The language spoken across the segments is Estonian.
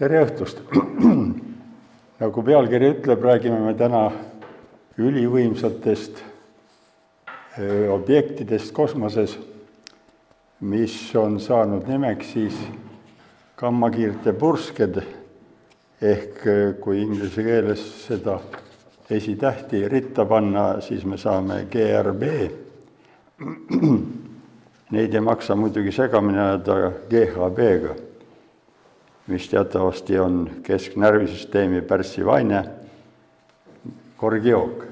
tere õhtust! nagu pealkiri ütleb, räägime me täna ülivõimsatest öö, objektidest kosmoses, mis on saanud nimeks siis gammakiirte pursked ehk öö, kui inglise keeles seda esitähti ritta panna, siis me saame GRB. Neid ei maksa muidugi segamini ajada GHB-ga mis teatavasti on kesknärvisüsteemi pärssiv aine, korgjook,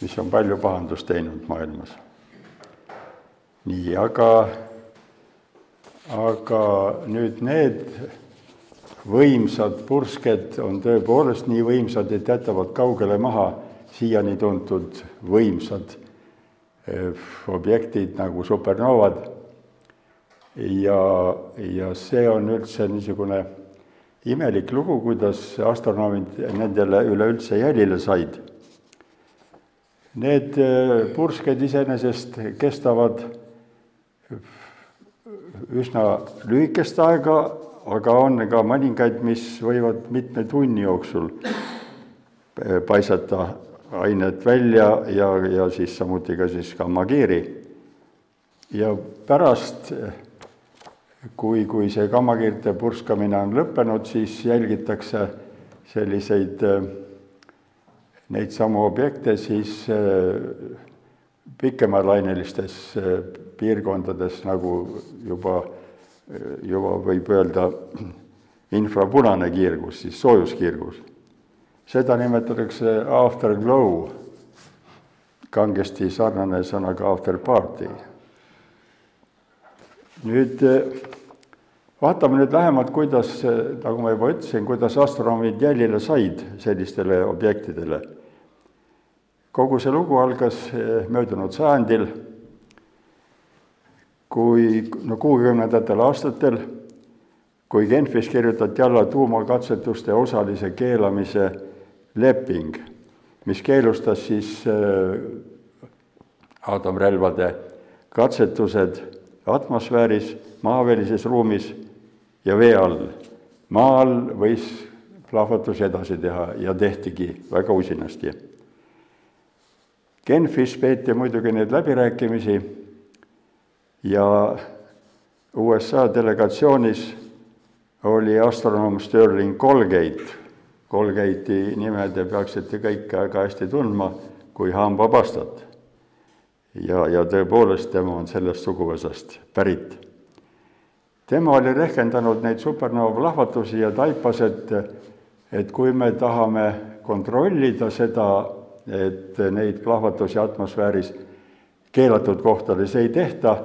mis on palju pahandust teinud maailmas. nii, aga, aga nüüd need võimsad pursked on tõepoolest nii võimsad, et jätavad kaugele maha siiani tuntud võimsad eh, objektid nagu supernoovad ja, ja see on üldse niisugune imelik lugu, kuidas astronoomid nendele üleüldse jälile said. Need äh, pursked iseenesest kestavad üsna lühikest aega, aga on ka mõningaid, mis võivad mitme tunni jooksul äh, paisata ainet välja ja, ja siis samuti ka siis gammakiiri. ja pärast kui, kui see gammakiirte purskamine on lõppenud, siis jälgitakse selliseid, äh, neid samu objekte siis äh, pikemaalainelistes äh, piirkondades, nagu juba, juba võib öelda infrapunane kiirgus, siis soojuskiirgus. seda nimetatakse afterglow, kangesti sarnane sõnaga after party nüüd vaatame nüüd lähemalt, kuidas, nagu ma juba ütlesin, kuidas astronoomid jälile said sellistele objektidele. kogu see lugu algas eh, möödunud sajandil, kui no kuuekümnendatel aastatel, kui Genfis kirjutati alla tuumakatsetuste osalise keelamise leping, mis keelustas siis eh, atomrelvade katsetused atmosfääris, maavälises ruumis ja vee all. maa all võis plahvatusi edasi teha ja tehtigi väga usinasti. Genfis peeti muidugi neid läbirääkimisi ja USA delegatsioonis oli astronoom Sterling Colgate. Colgate'i nime te peaksite kõik väga hästi tundma kui hambapastat ja, ja tõepoolest tema on sellest suguvõsast pärit. tema oli rehkendanud neid supernova plahvatusi ja taipas, et, et kui me tahame kontrollida seda, et neid plahvatusi atmosfääris keelatud kohtades ei tehta,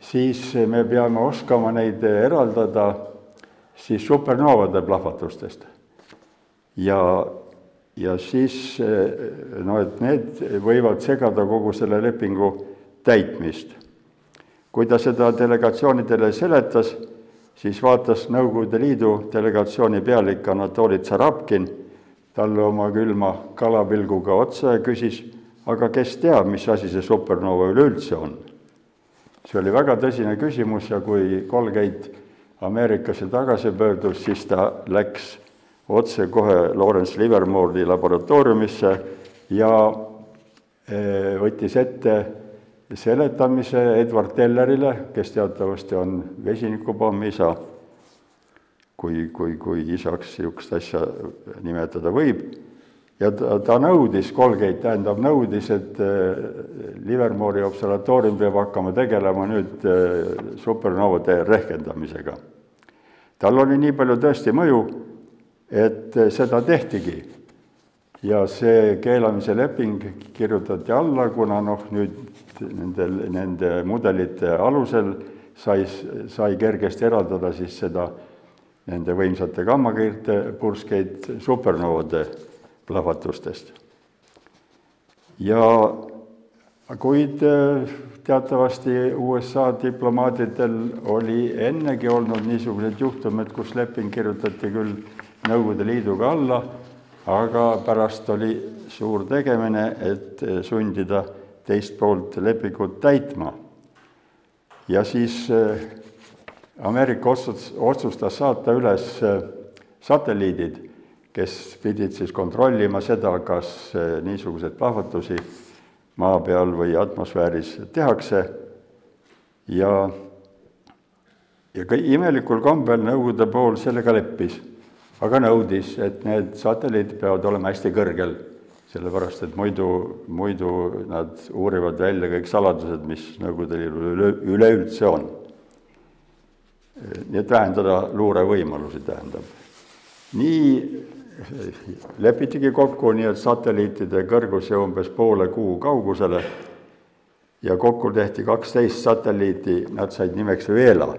siis me peame oskama neid eraldada siis supernovade plahvatustest. ja ja siis no et need võivad segada kogu selle lepingu täitmist. kui ta seda delegatsioonidele seletas, siis vaatas Nõukogude Liidu delegatsiooni pealik Anatoli Tsarapkin talle oma külma kalapilguga otsa ja küsis, aga kes teab, mis asi see supernova üleüldse on? see oli väga tõsine küsimus ja kui Colgate Ameerikasse tagasi pöördus, siis ta läks otse kohe Lawrence Livermore'i laboratooriumisse ja eh, võttis ette seletamise Edward Tellerile, kes teatavasti on vesinikupommi isa, kui, kui, kui isaks niisugust asja nimetada võib, ja ta, ta nõudis, Colgate tähendab, nõudis, et eh, Livermore'i observatoorium peab hakkama tegelema nüüd eh, supernovade rehkendamisega. tal oli nii palju tõesti mõju et seda tehtigi. ja see keelamise leping kirjutati alla, kuna noh, nüüd nendel, nende mudelite alusel sai, sai kergesti eraldada siis seda, nende võimsate gammakiirte purskeid supernovade plahvatustest. ja kuid teatavasti USA diplomaatidel oli ennegi olnud niisuguseid juhtumeid, kus leping kirjutati küll Nõukogude Liiduga alla, aga pärast oli suur tegemine, et sundida teist poolt lepingut täitma. ja siis äh, Ameerika otsus, otsustas saata üles äh, satelliidid, kes pidid siis kontrollima seda, kas niisuguseid plahvatusi maa peal või atmosfääris tehakse ja, ja ka imelikul kombel Nõukogude pool sellega leppis, aga nõudis, et need satelliidid peavad olema hästi kõrgel, sellepärast et muidu, muidu nad uurivad välja kõik saladused, mis Nõukogude Liidul üle, üleüldse on. nii et vähendada luurevõimalusi, tähendab. nii lepitigi kokku nii, et satelliitide kõrgus jäi umbes poole kuu kaugusele ja kokku tehti kaksteist satelliiti, nad said nimeks Vela.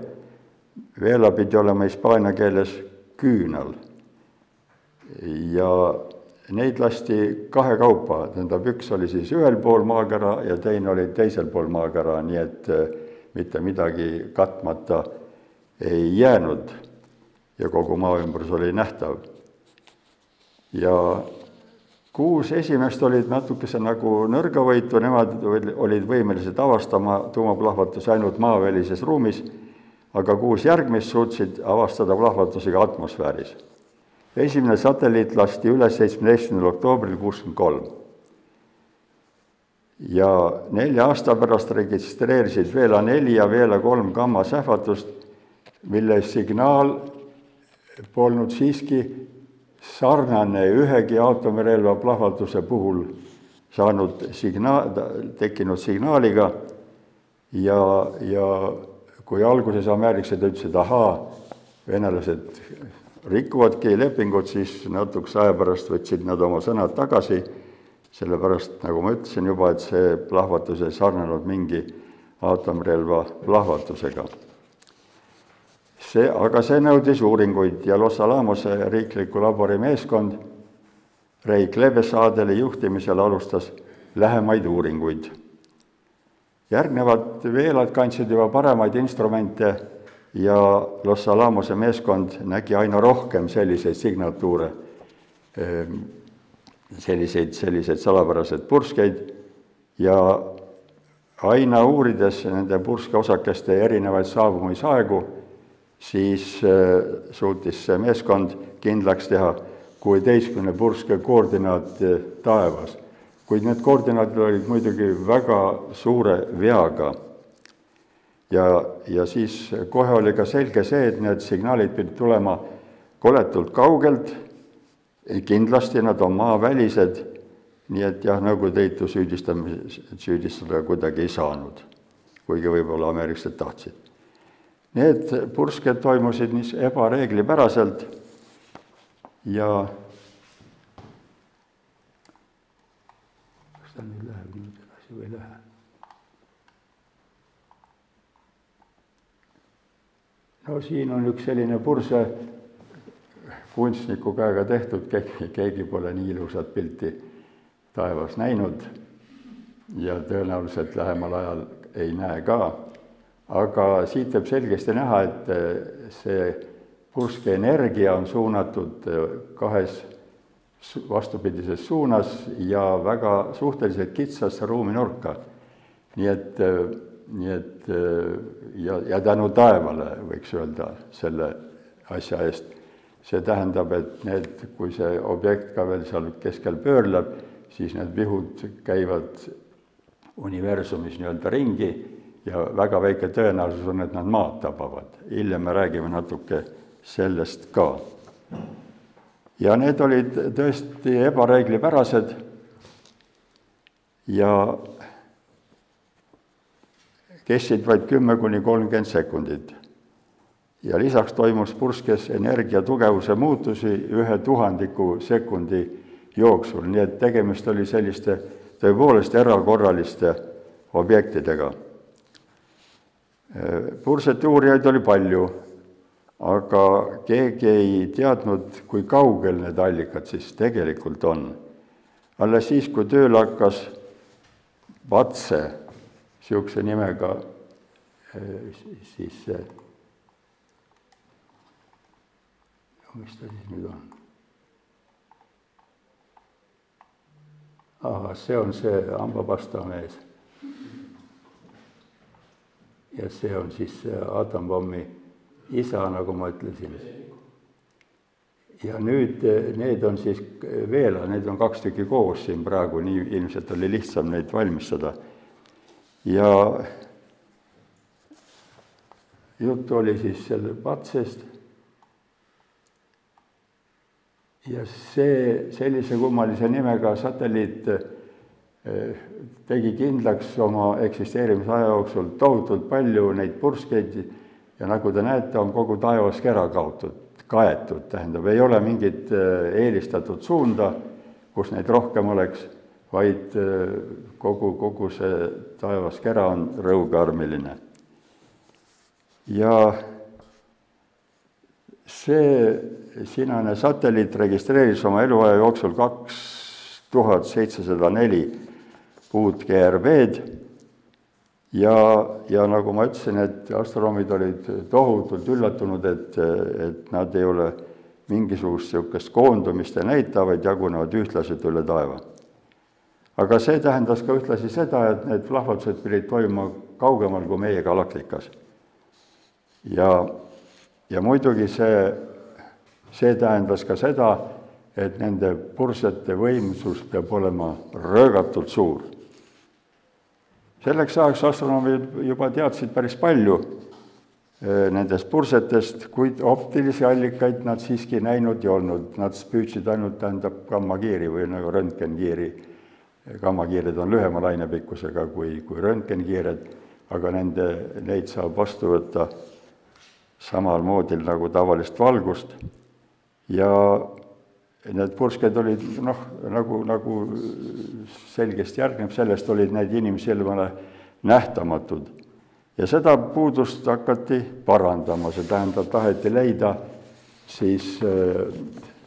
Vela pidi olema hispaania keeles küünal. ja neid lasti kahekaupa, tähendab, üks oli siis ühel pool maakera ja teine oli teisel pool maakera, nii et eh, mitte midagi katmata ei jäänud. Ja kogu maa ümbrus oli nähtav. Ja kuus esimest olid natukese nagu nõrgavõitu, nemad olid võimelised avastama tuumaplahvatusi ainult maavälises ruumis, aga kuus järgmist suutsid avastada plahvatusi ka atmosfääris. esimene satelliit lasti üles seitsmeteistkümnendal oktoobril kuuskümmend kolm. ja nelja aasta pärast registreerisid Vela neli ja Vela kolm gammasähvatust, mille signaal polnud siiski sarnane ühegi aatomirelva plahvatuse puhul saanud signaal, tekkinud signaaliga ja, ja kui alguses ameeriklased ütlesid, ahaa, venelased rikuvadki lepingut, siis natukese aja pärast võtsid nad oma sõnad tagasi, sellepärast, nagu ma ütlesin juba, et see plahvatus ei sarnanud mingi aatomrelva plahvatusega see, aga see nõudis uuringuid ja Los Alamose riikliku labori meeskond Ray Klebesaadeli juhtimisel alustas lähemaid uuringuid. Järgnevad veelad kandsid juba paremaid instrumente ja Los Alamose meeskond nägi aina rohkem selliseid signatuure, ehm, selliseid, selliseid salapäraseid purskeid ja aina uurides nende purskeosakeste erinevaid saabumisaegu, siis äh, suutis see meeskond kindlaks teha kuueteistkümne purske koordinaat äh, taevas. Kuid need koordinaadid olid muidugi väga suure veaga. ja, ja siis kohe oli ka selge see, et need signaalid pidid tulema koletult kaugelt, kindlasti nad on maavälised, nii et jah, Nõukogude Liitu süüdistamise, süüdistada kuidagi ei saanud, kuigi võib-olla ameeriklased tahtsid Need pursked toimusid niis ebareeglipäraselt ja nüüd edasi või ei lähe? no siin on üks selline purse kunstniku käega tehtud, keegi, pole nii ilusat pilti taevas näinud ja tõenäoliselt lähemal ajal ei näe ka aga siit võib selgesti näha, et see purske energia on suunatud kahes vastupidises suunas ja väga suhteliselt kitsasse ruuminurka. nii et, nii et ja, ja tänu taevale, võiks öelda, selle asja eest. see tähendab, et need, kui see objekt ka veel seal keskel pöörleb, siis need vihud käivad universumis nii-öelda ringi ja väga väike tõenäosus on, et nad maad tabavad. hiljem me räägime natuke sellest ka. Ja need olid tõesti ebareeglipärased. Ja kestsid vaid kümme kuni kolmkümmend sekundit. ja lisaks toimus purskes energia tugevuse muutusi ühe tuhandiku sekundi jooksul, nii et tegemist oli selliste tõepoolest erakorraliste objektidega. Pursete uurijaid oli palju, aga keegi ei teadnud, kui kaugel need allikad siis tegelikult on. alles siis, kui tööle hakkas Vatse, niisuguse nimega siis see, mis ta siis nüüd on? ahah, see on see hambapasta mees ja see on siis aatomapommi isa, nagu ma ütlesin. ja nüüd eh, need on siis veel, need on kaks tükki koos siin praegu, nii ilmselt oli lihtsam neid valmistada. ja juttu oli siis selle patsest. ja see sellise kummalise nimega satelliit eh, tegi kindlaks oma eksisteerimise aja jooksul tohutult palju neid purskeid ja nagu te näete, on kogu taevaskera kaotud kaetud, tähendab, ei ole mingit äh, eelistatud suunda, kus neid rohkem oleks, vaid äh, kogu, kogu see taevaskera on rõugearmiline. ja see sinane satelliit registreeris oma eluaja jooksul kaks tuhat seitsesada neli uut GRB-d ja, ja nagu ma ütlesin, et astronoomid olid tohutult üllatunud, et, et nad ei ole mingisugust niisugust koondumist ei näita, vaid jagunevad ühtlaselt üle taeva. aga see tähendas ka ühtlasi seda, et need plahvatused pidid toimuma kaugemal kui meie galaktikas. ja, ja muidugi see, see tähendas ka seda, et nende pursete võimsus peab olema röögatult suur selleks ajaks astronoomid juba teadsid päris palju eh, nendest pursetest, kuid optilisi allikaid nad siiski näinud ei olnud, nad püüdsid ainult, tähendab, gammakiiri või nagu röntgenkiiri. gammakiired on lühema lainepikkusega kui, kui röntgenkiired, aga nende, neid saab vastu võtta samal moodil nagu tavalist valgust ja need pursked olid noh, nagu, nagu selgesti järgneb, sellest olid need inimsilmale nähtamatud. ja seda puudust hakati parandama, see tähendab, taheti leida siis äh,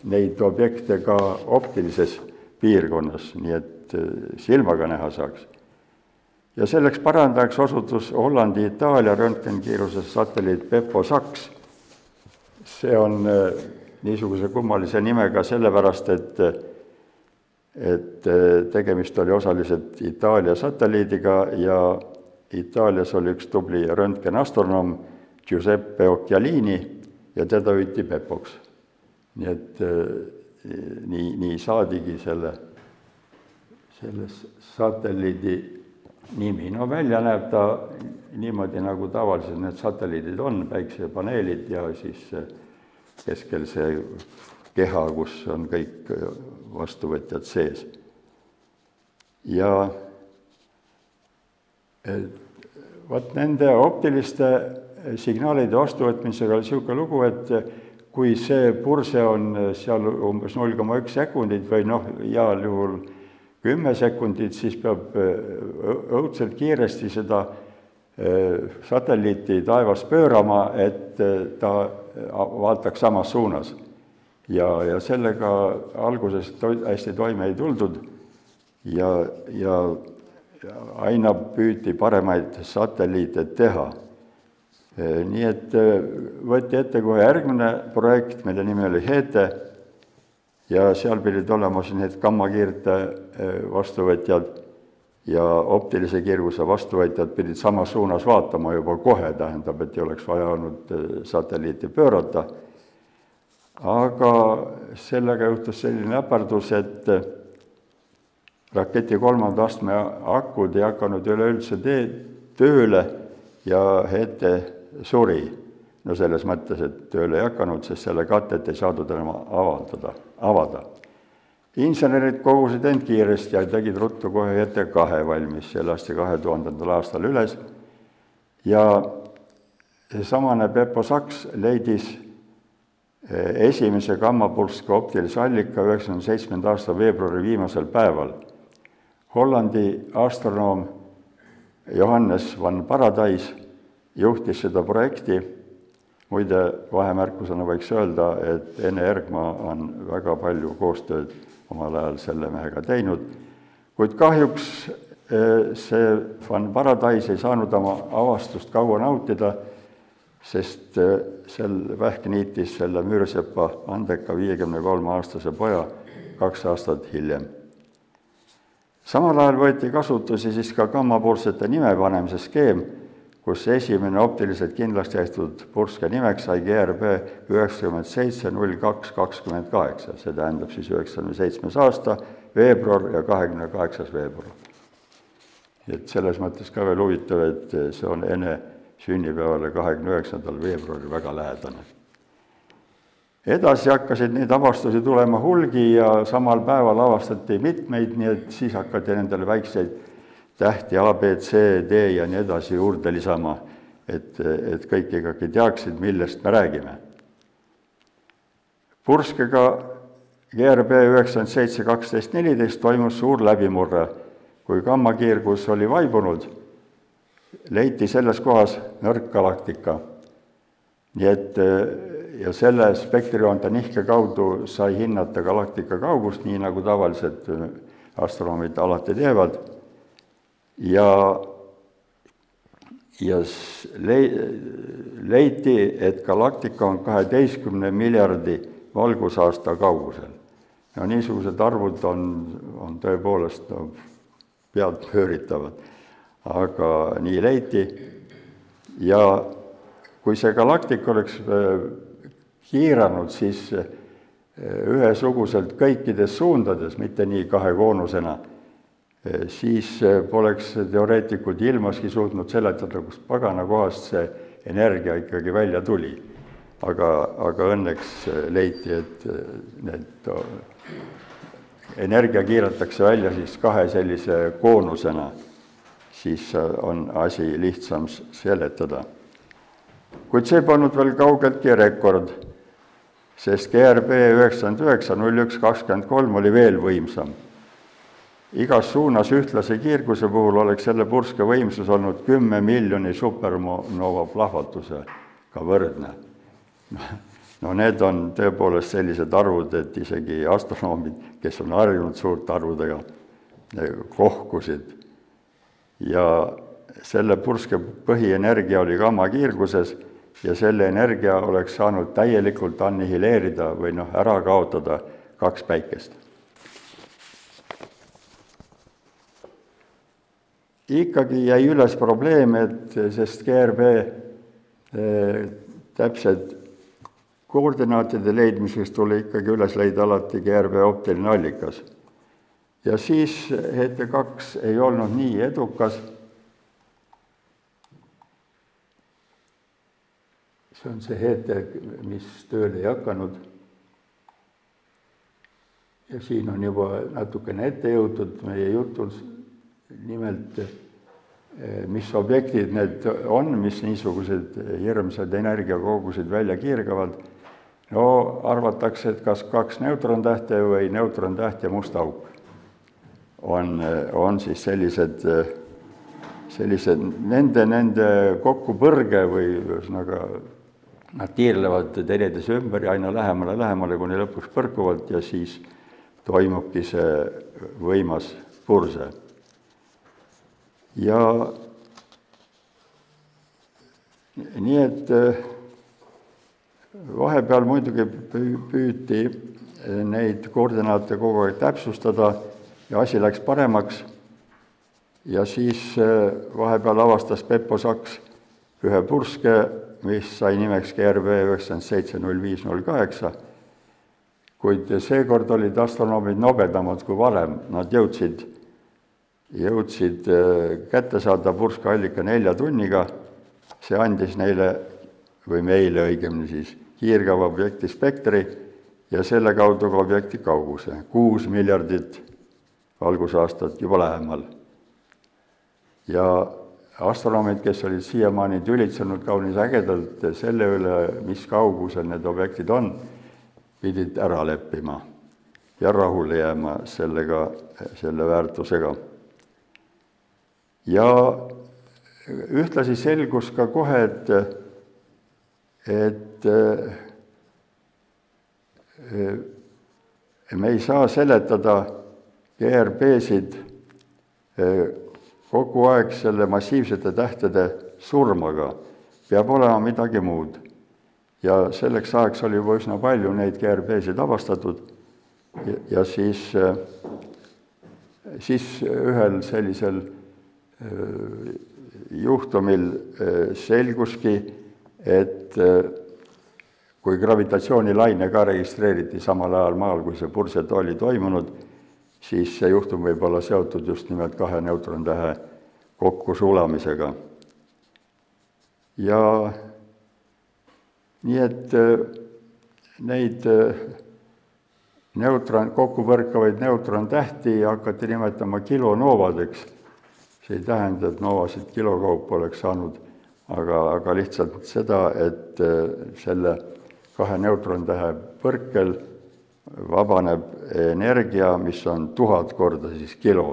neid objekte ka optilises piirkonnas, nii et äh, silmaga näha saaks. ja selleks parandajaks osutus Hollandi-Itaalia röntgenkiiruse satelliit Beppo Saks. see on äh, niisuguse kummalise nimega sellepärast, et et tegemist oli osaliselt Itaalia satelliidiga ja Itaalias oli üks tubli röntgenastronoom Giuseppe Occhialini ja teda hüüti Pepoks. nii et nii, nii saadigi selle, selle satelliidi nimi, no välja näeb ta niimoodi, nagu tavaliselt need satelliidid on, päiksepaneelid ja siis keskel see keha, kus on kõik vastuvõtjad sees. ja vot nende optiliste signaalide vastuvõtmisega oli niisugune lugu, et kui see purse on seal umbes null koma üks sekundit või noh, heal juhul kümme sekundit, siis peab õudselt kiiresti seda satelliiti taevas pöörama, et ta vaataks samas suunas. ja, ja sellega alguses to-, hästi toime ei tuldud ja, ja aina püüti paremaid satelliite teha. nii et võeti ette kohe järgmine projekt, mille nimi oli HETE ja seal pidid olema siis need gammakiirte vastuvõtjad ja optilise kiirguse vastuvõtjad pidid samas suunas vaatama juba kohe, tähendab, et ei oleks vaja olnud eh, satelliiti pöörata. aga sellega juhtus selline äpardus, et eh, raketi kolmanda astme akud ei hakanud üleüldse tee, tööle ja HETE suri. no selles mõttes, et tööle ei hakanud, sest selle katet ei saadud enam avaldada, avada insenerid kogusid end kiiresti ja tegid ruttu kohe ET kahe valmis, see lasti kahe tuhandendal aastal üles ja seesamane Beppo Saks leidis eh, esimese gammapulska optilise allika üheksakümne seitsmenda aasta veebruari viimasel päeval. Hollandi astronoom Johannes van Paradise juhtis seda projekti, muide, vahemärkusena võiks öelda, et Ene Ergma on väga palju koostööd omal ajal selle mehega teinud, kuid kahjuks eh, see Van Paradise ei saanud oma avastust kaua nautida, sest eh, sel vähk niitis selle müürsepa andeka viiekümne kolme aastase poja kaks aastat hiljem. samal ajal võeti kasutusi siis ka gammapoolsete nime panemise skeem, kus esimene optiliselt kindlaks tehtud purske nimeks sai GRB üheksakümmend seitse null kaks kakskümmend kaheksa, see tähendab siis üheksakümne seitsmes aasta, veebruar ja kahekümne kaheksas veebruar. et selles mõttes ka veel huvitav, et see on enne sünnipäevale, kahekümne üheksandal veebruaril väga lähedane. edasi hakkasid neid avastusi tulema hulgi ja samal päeval avastati mitmeid, nii et siis hakati nendele väikseid tähti A, B, C, D ja nii edasi juurde lisama, et, et kõik ikkagi teaksid, millest me räägime. purskega GRB üheksakümmend seitse, kaksteist, neliteist toimus suur läbimurre, kui gammakiirgus oli vaibunud leiti selles kohas nõrk galaktika. nii et ja selle spektrijoonte nihke kaudu sai hinnata galaktika kaugust, nii nagu tavalised astronoomid alati teevad, ja ja lei-, leiti, et galaktika on kaheteistkümne miljardi valgusaasta kaugusel. no niisugused arvud on, on tõepoolest no peadpööritavad aga nii leiti ja kui see galaktika oleks äh, kiiranud, siis äh, ühesuguselt kõikides suundades, mitte nii kahe koonusena, äh, siis poleks teoreetikud ilmaski suutnud seletada, kust pagana kohast see energia ikkagi välja tuli. aga, aga õnneks leiti, et need energia kiiratakse välja siis kahe sellise koonusena siis on asi lihtsam seletada. kuid see polnud veel kaugeltki rekord, sest GRB üheksakümmend üheksa null üks kakskümmend kolm oli veel võimsam. Igas suunas ühtlase kiirguse puhul oleks selle purske võimsus olnud kümme miljoni supernova plahvatusega võrdne. no need on tõepoolest sellised arvud, et isegi astronoomid, kes on harjunud suurte arvudega, kohkusid ja selle purske põhienergia oli gammakiirguses ja selle energia oleks saanud täielikult annihileerida või noh, ära kaotada kaks päikest. Ikkagi jäi üles probleem, et sest GRB eh, täpsed koordinaatide leidmiseks tuli ikkagi üles leida alati GRB optiline allikas ja siis HT2 ei olnud nii edukas. see on see HT, mis tööle ei hakanud. ja siin on juba natukene ette jõutud meie jutul, nimelt mis objektid need on, mis niisugused hirmsad energiakogused välja kiirgavad. no arvatakse, et kas kaks neutrontähte või neutrontäht ja must auk on, on siis sellised, sellised nende, nende kokkupõrge või ühesõnaga nad tiirlevad teineteise ümber ja aina lähemale, lähemale, kuni lõpuks põrkuvad ja siis toimubki see võimas purse. Ja nii et vahepeal muidugi püüti neid koordinaate kogu aeg täpsustada ja asi läks paremaks. ja siis äh, vahepeal avastas Beppo Saks ühe purske, mis sai nimeks GRB üheksakümmend seitse null viis null kaheksa, kuid seekord olid astronoomid nobedamad kui varem, nad jõudsid, jõudsid äh, kätte saada purskallika nelja tunniga, see andis neile, või meile õigemini siis, kiirgava objekti spektri ja selle kaudu ka objekti kauguse, kuus miljardit valgusaastat juba lähemal. ja astronoomid, kes olid siiamaani tülitsenud kaunis ägedalt selle üle, mis kaugusel need objektid on, pidid ära leppima ja rahule jääma sellega, selle väärtusega. Ja ühtlasi selgus ka kohe, et, et me ei saa seletada GRB-sid kogu aeg selle massiivsete tähtede surmaga, peab olema midagi muud. ja selleks ajaks oli juba üsna palju neid GRB-sid avastatud ja, siis, siis ühel sellisel juhtumil selguski, et kui gravitatsioonilaine ka registreeriti samal ajal maal, kui see pursetoo oli toimunud, siis see juhtum võib olla seotud just nimelt kahe neutrontähe kokkusulamisega. ja nii et neid neutron, kokkupõrkavaid neutrontähti hakati nimetama kilonoovadeks. See ei tähenda, et noovasid kilokaupa oleks saanud, aga, aga lihtsalt seda, et selle kahe neutrontähe põrkel vabaneb energia, mis on tuhat korda siis kilo,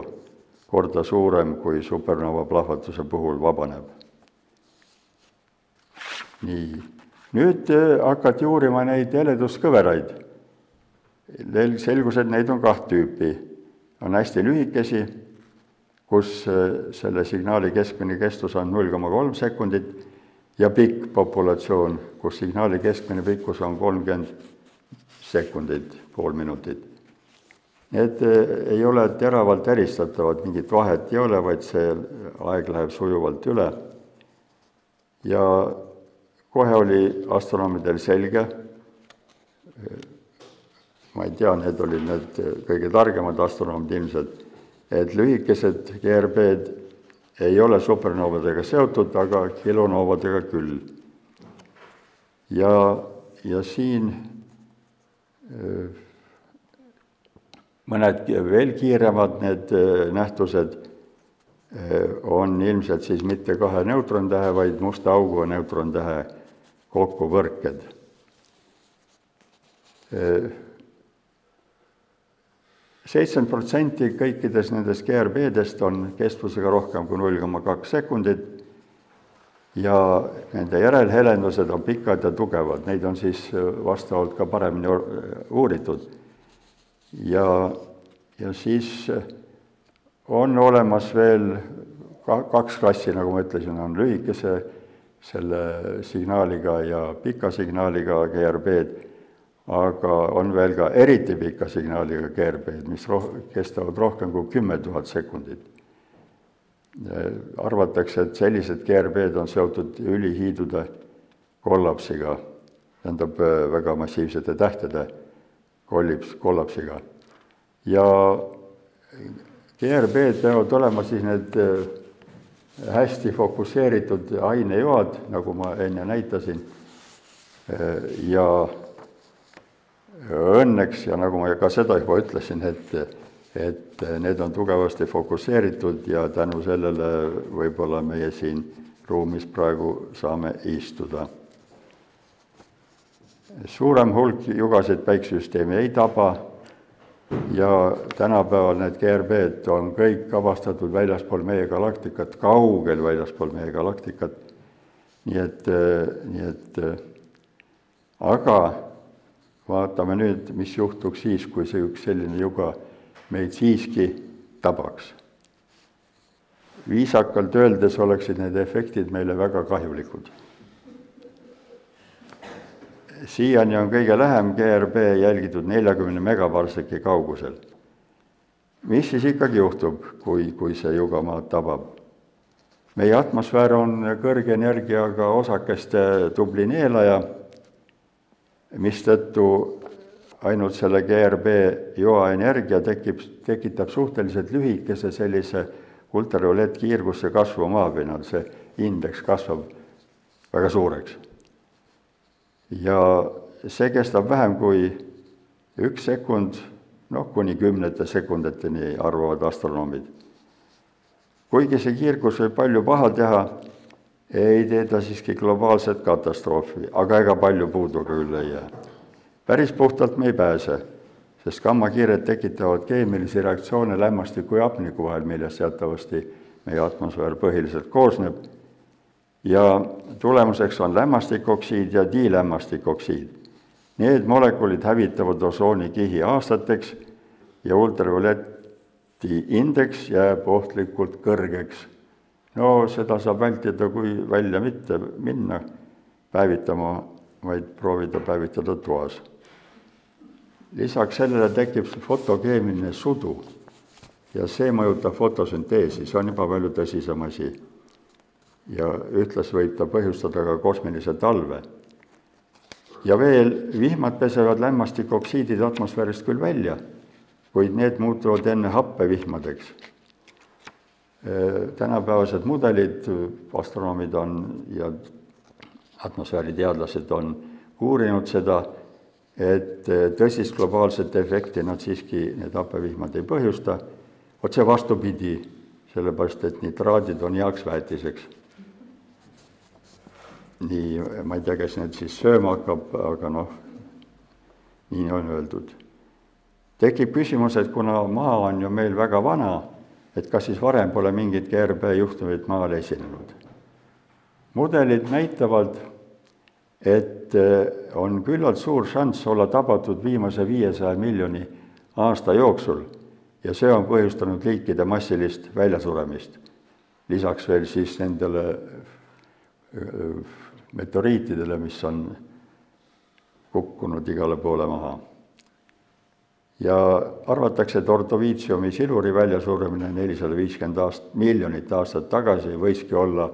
korda suurem, kui supernova plahvatuse puhul vabaneb. nii, nüüd hakati uurima neid heleduskõveraid selgus, et neid on kaht tüüpi. on hästi lühikesi, kus äh, selle signaali keskmine kestus on null koma kolm sekundit ja pikk populatsioon, kus signaali keskmine pikkus on kolmkümmend sekundit, pool minutit. Need äh, ei ole teravalt eristatavad, mingit vahet ei ole, vaid see aeg läheb sujuvalt üle. ja kohe oli astronoomidel selge, ma ei tea, need olid need kõige targemad astronoomid ilmselt, et lühikesed GRB-d ei ole supernoovadega seotud, aga kilonoovadega küll. ja, ja siin mõned veel kiiremad need nähtused on ilmselt siis mitte kahe neutrontähe, vaid musta augu neutrontähe kokkupõrked seitsekümmend protsenti kõikidest nendest GRB-dest on kestvusega rohkem kui null koma kaks sekundit. Ja nende järelhelendused on pikad ja tugevad, neid on siis vastavalt ka paremini uuritud. ja, ja siis on olemas veel ka kaks klassi, nagu ma ütlesin, on lühikese selle signaaliga ja pika signaaliga GRB-d aga on veel ka eriti pika signaaliga GRB-d, mis roh-, kestavad rohkem kui kümme tuhat sekundit. arvatakse, et sellised GRB-d on seotud ülihiidude kollapsiga, tähendab väga massiivsete tähtede kollips, kollapsiga. ja GRB-d peavad olema siis need hästi fokusseeritud ainejoad, nagu ma enne näitasin, ja õnneks ja nagu ma ka seda juba ütlesin, et, et need on tugevasti fokusseeritud ja tänu sellele võib-olla meie siin ruumis praegu saame istuda. suurem hulk jugasid päiksesüsteemi ei taba ja tänapäeval need GRB-d on kõik avastatud väljaspool meie galaktikat, kaugel väljaspool meie galaktikat. nii et, nii et aga vaatame nüüd, mis juhtuks siis, kui see üks selline juga meid siiski tabaks. viisakalt öeldes oleksid need efektid meile väga kahjulikud. siiani on kõige lähem GRB jälgitud neljakümne megaparseki kaugusel. mis siis ikkagi juhtub, kui, kui see juga maad tabab? meie atmosfäär on kõrge energiaga osakeste tubli neelaja mistõttu ainult selle GRB joa energia tekib, tekitab suhteliselt lühikese sellise ultraviolettkiirguse kasvu maapinnal, see indeks kasvab väga suureks. ja see kestab vähem kui üks sekund, noh, kuni kümnete sekunditeni arvavad astronoomid. kuigi see kiirgus võib palju paha teha, ei tee ta siiski globaalset katastroofi, aga ega palju puudu küll ei jää. päris puhtalt me ei pääse, sest gammakiired tekitavad keemilisi reaktsioone lämmastiku ja hapniku vahel, millest teatavasti meie atmosfäär põhiliselt koosneb, ja tulemuseks on lämmastikoksiid ja dilämmastikoksiid. Need molekulid hävitavad osoonikihi aastateks ja ultravioleti indeks jääb ohtlikult kõrgeks no seda saab vältida, kui välja mitte minna päevitama, vaid proovida päevitada toas. lisaks sellele tekib fotokeemiline sudu ja see mõjutab fotosünteesi, see on juba palju tõsisem asi. ja ühtlasi võib ta põhjustada ka kosmilise talve. ja veel, vihmad pesevad lämmastikoksiidid atmosfäärist küll välja, kuid need muutuvad enne happevihmadeks. Tänapäevased mudelid, astronoomid on ja atmosfääriteadlased on uurinud seda, et tõsist globaalset efekti nad siiski, need happevihmad ei põhjusta, otse vastupidi, sellepärast et nitraadid on heaks väetiseks nii, ma ei tea, kes neid siis sööma hakkab, aga noh, nii on öeldud. tekib küsimus, et kuna maa on ju meil väga vana, et kas siis varem pole mingit GRB juhtumit maal esinenud. mudelid näitavad, et eh, on küllalt suur šanss olla tabatud viimase viiesaja miljoni aasta jooksul ja see on põhjustanud liikide massilist väljasuremist. lisaks veel siis nendele eh, meteoriitidele, mis on kukkunud igale poole maha. Ja arvatakse, et ordoviitsiumi siluri väljasuremine nelisada viiskümmend aast-, miljonit aastat tagasi võiski olla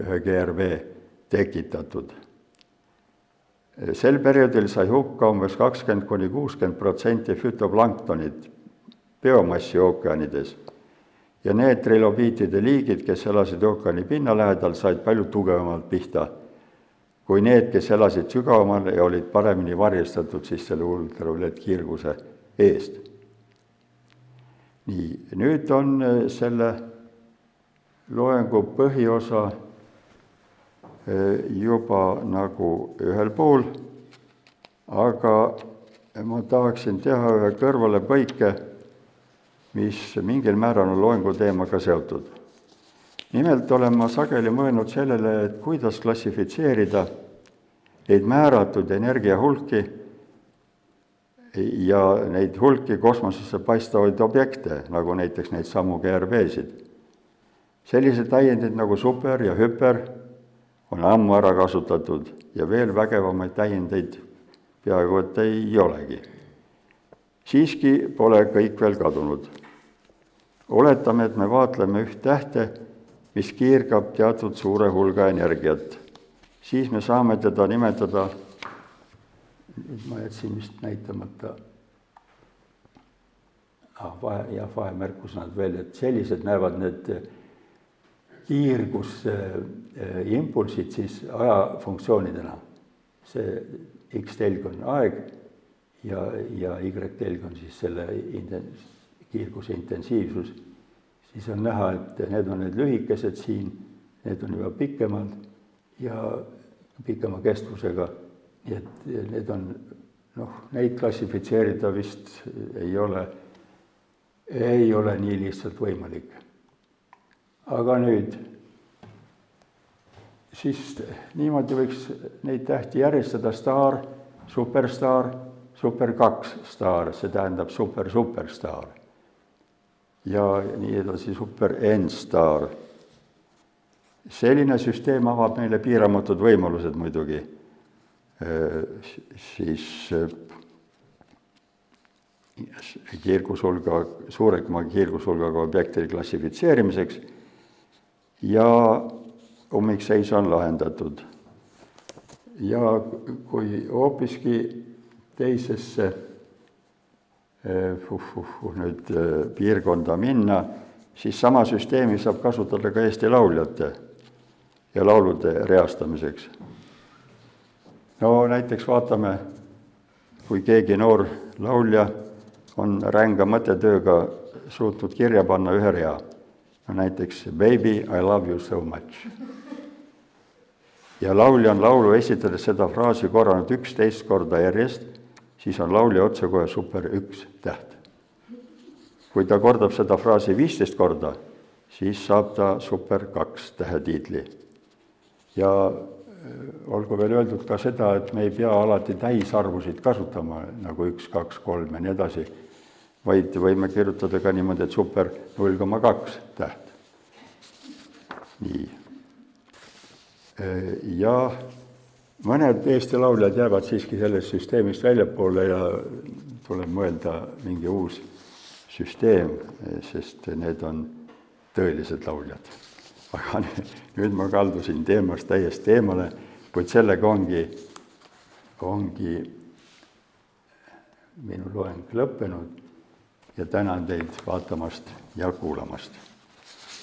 ühe GRV tekitatud. sel perioodil sai hukka umbes kakskümmend kuni kuuskümmend protsenti fütoplanktonit, biomassi ookeanides ja need trilobiitide liigid, kes elasid ookeani pinna lähedal, said palju tugevamalt pihta kui need, kes elasid sügavamal ja olid paremini varjustatud siis selle ultraviolettkiirguse eest. nii, nüüd on äh, selle loengu põhiosa äh, juba nagu ühel pool, aga ma tahaksin teha ühe kõrvalepõike, mis mingil määral on loengu teemaga seotud nimelt olen ma sageli mõelnud sellele, et kuidas klassifitseerida neid määratud energiahulki ja neid hulki kosmosesse paistavaid objekte, nagu näiteks neid samu GRB-sid. sellised täiendid nagu super ja hüper on ammu ära kasutatud ja veel vägevamaid täiendeid peaaegu et ei olegi. siiski pole kõik veel kadunud. oletame, et me vaatleme üht tähte mis kiirgab teatud suure hulga energiat, siis me saame teda nimetada, ma jätsin vist näitamata ah, vahe, jah, vahemärkus nad veel, et sellised näevad need kiirgusimpulsid siis ajafunktsioonidena. see X telg on aeg ja, ja Y telg on siis selle inten-, kiirguse intensiivsus siis on näha, et need on need lühikesed siin, need on juba pikemad ja pikema kestvusega, et need on noh, neid klassifitseerida vist ei ole, ei ole nii lihtsalt võimalik. aga nüüd, siis niimoodi võiks neid tähti järjestada, staar, superstaar, super kaks staar, see tähendab super superstaar ja nii edasi, super N-staar. selline süsteem avab meile piiramatud võimalused muidugi, siis kiirgushulga, suurema kiirgushulgaga objektide klassifitseerimiseks ja ummikseis on lahendatud. ja kui hoopiski teisesse uh, uh, nüüd uh, piirkonda minna, siis sama süsteemi saab kasutada ka Eesti lauljate ja laulude reastamiseks. No näiteks vaatame, kui keegi noor laulja on ränga mõttetööga suutnud kirja panna ühe rea, no näiteks Baby, I love you so much. ja laulja on laulu esitades seda fraasi korranud üksteist korda järjest siis on laulja otsekohe super üks täht. kui ta kordab seda fraasi viisteist korda, siis saab ta super kaks tähetiitli. ja äh, olgu veel öeldud ka seda, et me ei pea alati täisarvusid kasutama, nagu üks, kaks, kolm ja nii edasi, vaid võime kirjutada ka niimoodi, et super null koma kaks täht. nii. Äh, ja mõned Eesti lauljad jäävad siiski sellest süsteemist väljapoole ja tuleb mõelda mingi uus süsteem, sest need on tõelised lauljad. Aga nüüd ma kaldusin teemast täiesti eemale, kuid sellega ongi, ongi minu loeng lõppenud ja tänan teid vaatamast ja kuulamast